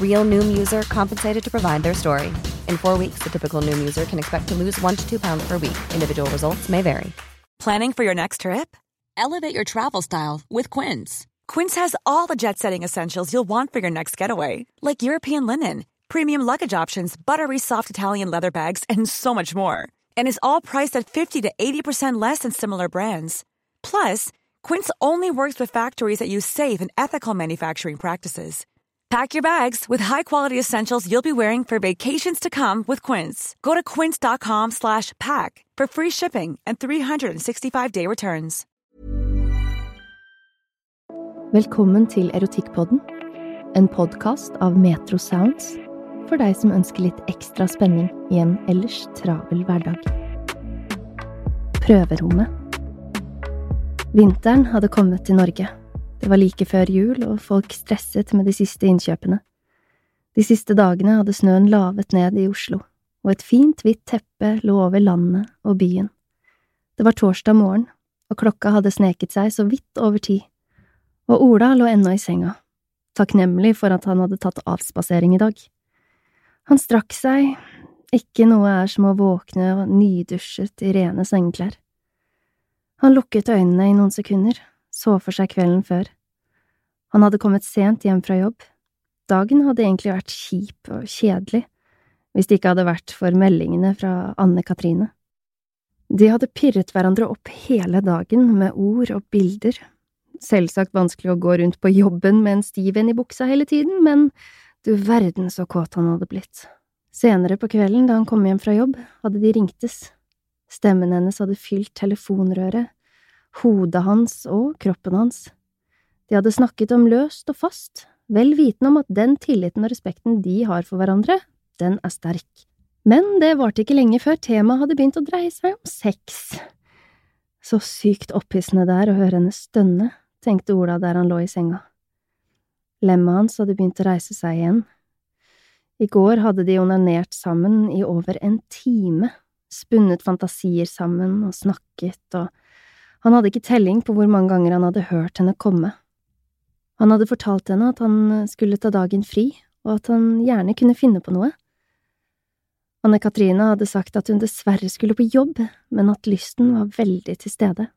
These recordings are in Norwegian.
Real Noom user compensated to provide their story. In four weeks, the typical Noom user can expect to lose one to two pounds per week. Individual results may vary. Planning for your next trip? Elevate your travel style with Quince. Quince has all the jet setting essentials you'll want for your next getaway, like European linen, premium luggage options, buttery soft Italian leather bags, and so much more. And is all priced at 50 to 80% less than similar brands. Plus, Quince only works with factories that use safe and ethical manufacturing practices. Pack your bags with high-quality essentials you'll be wearing for vacations to come with Quince. Go to quince.com slash pack for free shipping and 365-day returns. Velkommen til Erotikkpodden, en podcast av Metro Sounds for deg som ønsker litt ekstra spenning i en ellers travel hverdag. Prøverommet Vinteren hadde kommet til Norge. Det var like før jul, og folk stresset med de siste innkjøpene. De siste dagene hadde snøen lavet ned i Oslo, og et fint, hvitt teppe lå over landet og byen. Det var torsdag morgen, og klokka hadde sneket seg så vidt over ti, og Ola lå ennå i senga, takknemlig for at han hadde tatt avspasering i dag. Han strakk seg, ikke noe er som å våkne og nydusjet i rene sengeklær. Han lukket øynene i noen sekunder, så for seg kvelden før. Han hadde kommet sent hjem fra jobb. Dagen hadde egentlig vært kjip og kjedelig, hvis det ikke hadde vært for meldingene fra Anne Katrine. De hadde pirret hverandre opp hele dagen med ord og bilder. Selvsagt vanskelig å gå rundt på jobben med en stiv en i buksa hele tiden, men du verden så kåt han hadde blitt. Senere på kvelden, da han kom hjem fra jobb, hadde de ringtes. Stemmen hennes hadde fylt telefonrøret, hodet hans og kroppen hans. De hadde snakket om løst og fast, vel vitende om at den tilliten og respekten de har for hverandre, den er sterk. Men det varte ikke lenge før temaet hadde begynt å dreie seg om sex. Så sykt opphissende det er å høre henne stønne, tenkte Ola der han lå i senga. Lemmet hans hadde begynt å reise seg igjen. I går hadde de onanert sammen i over en time, spunnet fantasier sammen og snakket, og han hadde ikke telling på hvor mange ganger han hadde hørt henne komme. Han hadde fortalt henne at han skulle ta dagen fri, og at han gjerne kunne finne på noe. Anne Katrine hadde sagt at hun dessverre skulle på jobb, men at lysten var veldig til stede.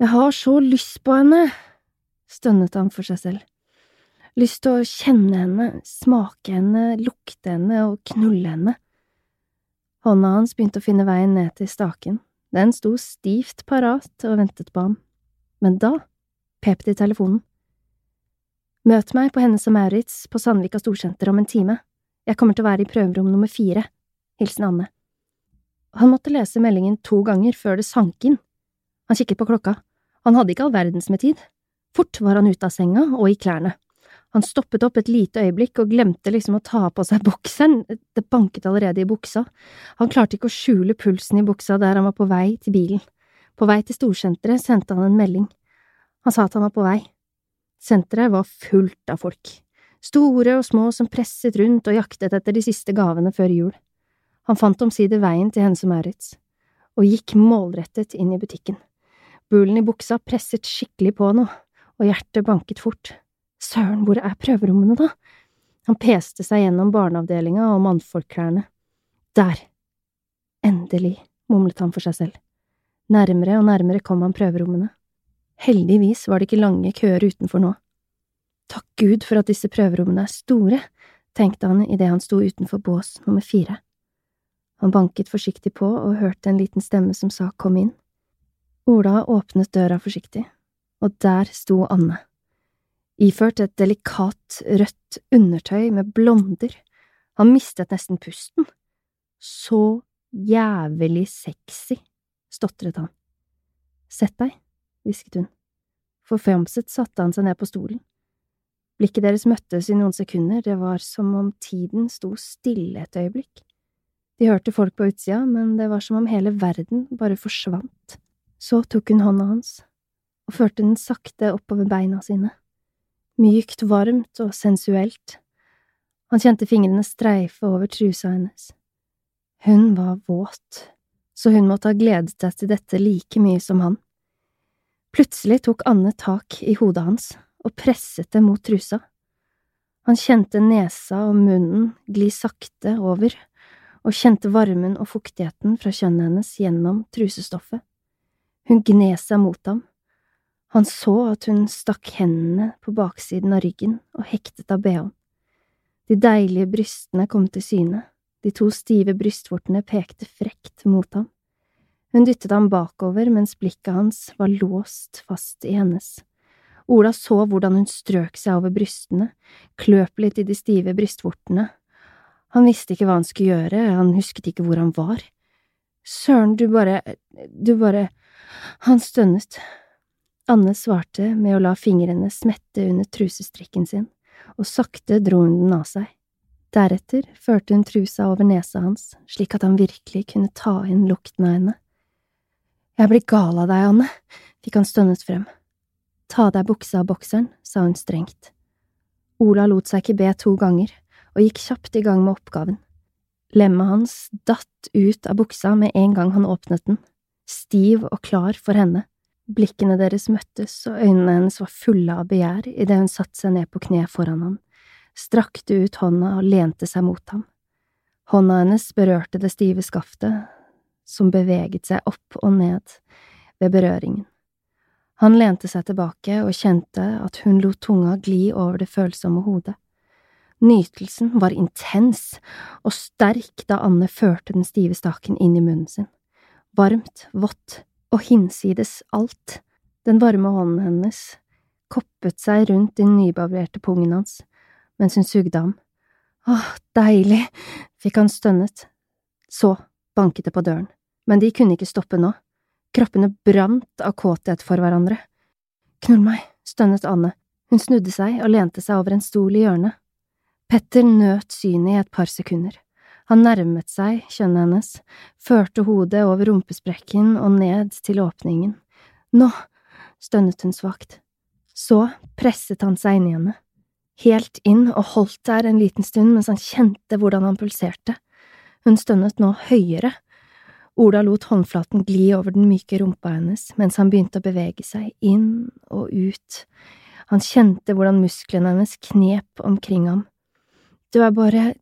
Jeg har så lyst på henne, stønnet han for seg selv. Lyst til å kjenne henne, smake henne, lukte henne og knulle henne. Hånda hans begynte å finne veien ned til staken, den sto stivt parat og ventet på ham, men da pep det i telefonen. Møt meg på Hennes og Maurits på Sandvika Storsenter om en time. Jeg kommer til å være i prøverom nummer fire. Hilsen Anne. Han måtte lese meldingen to ganger før det sank inn. Han kikket på klokka. Han hadde ikke all verdens med tid. Fort var han ute av senga og i klærne. Han stoppet opp et lite øyeblikk og glemte liksom å ta på seg bokseren, det banket allerede i buksa. Han klarte ikke å skjule pulsen i buksa der han var på vei til bilen. På vei til storsenteret sendte han en melding. Han sa at han var på vei. Senteret var fullt av folk, store og små som presset rundt og jaktet etter de siste gavene før jul. Han fant omsider veien til Hense Maurits, og gikk målrettet inn i butikken. Bulen i buksa presset skikkelig på nå, og hjertet banket fort. Søren, hvor er prøverommene, da? Han peste seg gjennom barneavdelinga og mannfolkklærne. Der! Endelig, mumlet han for seg selv. Nærmere og nærmere kom han prøverommene. Heldigvis var det ikke lange køer utenfor nå. Takk Gud for at disse prøverommene er store, tenkte han idet han sto utenfor bås nummer fire. Han banket forsiktig på og hørte en liten stemme som sa kom inn. Ola åpnet døra forsiktig, og der sto Anne. Iført et delikat rødt undertøy med blonder. Han mistet nesten pusten. Så jævlig sexy, stotret han. Sett deg, hvisket hun. Forfjamset satte han seg ned på stolen. Blikket deres møttes i noen sekunder, det var som om tiden sto stille et øyeblikk. De hørte folk på utsida, men det var som om hele verden bare forsvant. Så tok hun hånda hans og førte den sakte oppover beina sine. Mykt, varmt og sensuelt. Han kjente fingrene streife over trusa hennes. Hun var våt, så hun måtte ha gledet seg til dette like mye som han. Plutselig tok Anne tak i hodet hans og presset det mot trusa. Han kjente nesa og munnen gli sakte over, og kjente varmen og fuktigheten fra kjønnet hennes gjennom trusestoffet. Hun gned seg mot ham. Han så at hun stakk hendene på baksiden av ryggen og hektet av bh-en. De deilige brystene kom til syne, de to stive brystvortene pekte frekt mot ham. Hun dyttet ham bakover mens blikket hans var låst fast i hennes. Ola så hvordan hun strøk seg over brystene, kløp litt i de stive brystvortene. Han visste ikke hva han skulle gjøre, han husket ikke hvor han var. Søren, du bare… du bare… Han stønnet. Anne svarte med å la fingrene smette under trusestrikken sin, og sakte dro hun den av seg. Deretter førte hun trusa over nesa hans, slik at han virkelig kunne ta inn lukten av henne. Jeg blir gal av deg, Anne, fikk han stønnet frem. Ta av deg buksa av bokseren, sa hun strengt. Ola lot seg ikke be to ganger, og gikk kjapt i gang med oppgaven. Lemmet hans datt ut av buksa med en gang han åpnet den, stiv og klar for henne. Blikkene deres møttes, og øynene hennes var fulle av begjær idet hun satte seg ned på kne foran ham, strakte ut hånda og lente seg mot ham. Hånda hennes berørte det stive skaftet, som beveget seg opp og ned ved berøringen. Han lente seg tilbake og kjente at hun lot tunga gli over det følsomme hodet. Nytelsen var intens og sterk da Anne førte den stive staken inn i munnen sin. Varmt, vått og hinsides alt. Den varme hånden hennes koppet seg rundt den nybarberte pungen hans mens hun sugde ham. Åh, deilig, fikk han stønnet. Så banket det på døren, men de kunne ikke stoppe nå. Kroppene brant av kåthet for hverandre. Knull meg, stønnet Anne. Hun snudde seg og lente seg over en stol i hjørnet. Petter nøt synet i et par sekunder. Han nærmet seg kjønnet hennes, førte hodet over rumpesprekken og ned til åpningen. Nå, stønnet hun svakt. Så presset han seg inn i henne, helt inn og holdt der en liten stund mens han kjente hvordan han pulserte. Hun stønnet nå høyere Ola lot håndflaten gli over den myke rumpa hennes mens han begynte å bevege seg inn og ut. Han kjente hvordan musklene hennes knep omkring ham. Du er bare…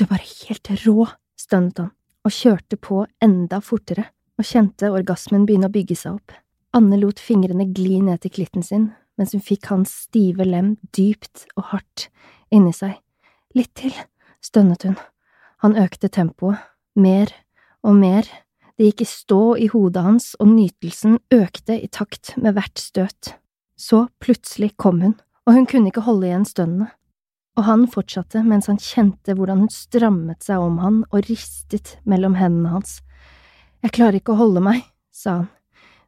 du er bare helt rå, stønnet han, og kjørte på enda fortere og kjente orgasmen begynne å bygge seg opp. Anne lot fingrene gli ned til klitten sin mens hun fikk hans stive lem dypt og hardt inni seg. Litt til, stønnet hun. Han økte tempoet, mer og mer, det gikk i stå i hodet hans, og nytelsen økte i takt med hvert støt. Så plutselig kom hun, og hun kunne ikke holde igjen stønnene. Og han fortsatte mens han kjente hvordan hun strammet seg om han og ristet mellom hendene hans. Jeg klarer ikke å holde meg, sa han,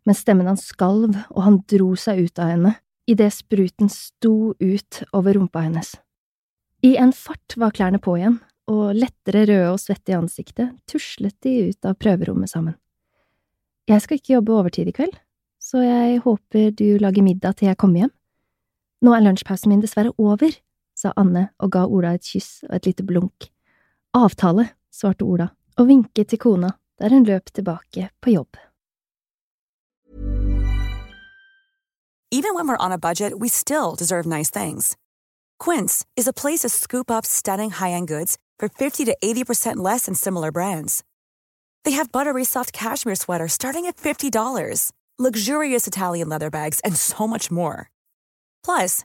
men stemmen hans skalv og han dro seg ut av henne idet spruten sto ut over rumpa hennes. I en fart var klærne på igjen, og lettere røde og svette i ansiktet, tuslet de ut av prøverommet sammen. Jeg skal ikke jobbe overtid i kveld, så jeg håper du lager middag til jeg kommer hjem. Nå er lunsjpausen min dessverre over, sa Anne og ga Ola et kyss og et lite blunk. Avtale, svarte Ola og vinket til kona der hun løp tilbake på jobb. Even when we're on a budget, we still deserve nice things. Quince is a place to scoop up stunning high-end goods for 50 to 80% less than similar brands. They have buttery soft cashmere sweaters starting at $50, luxurious Italian leather bags, and so much more. Plus,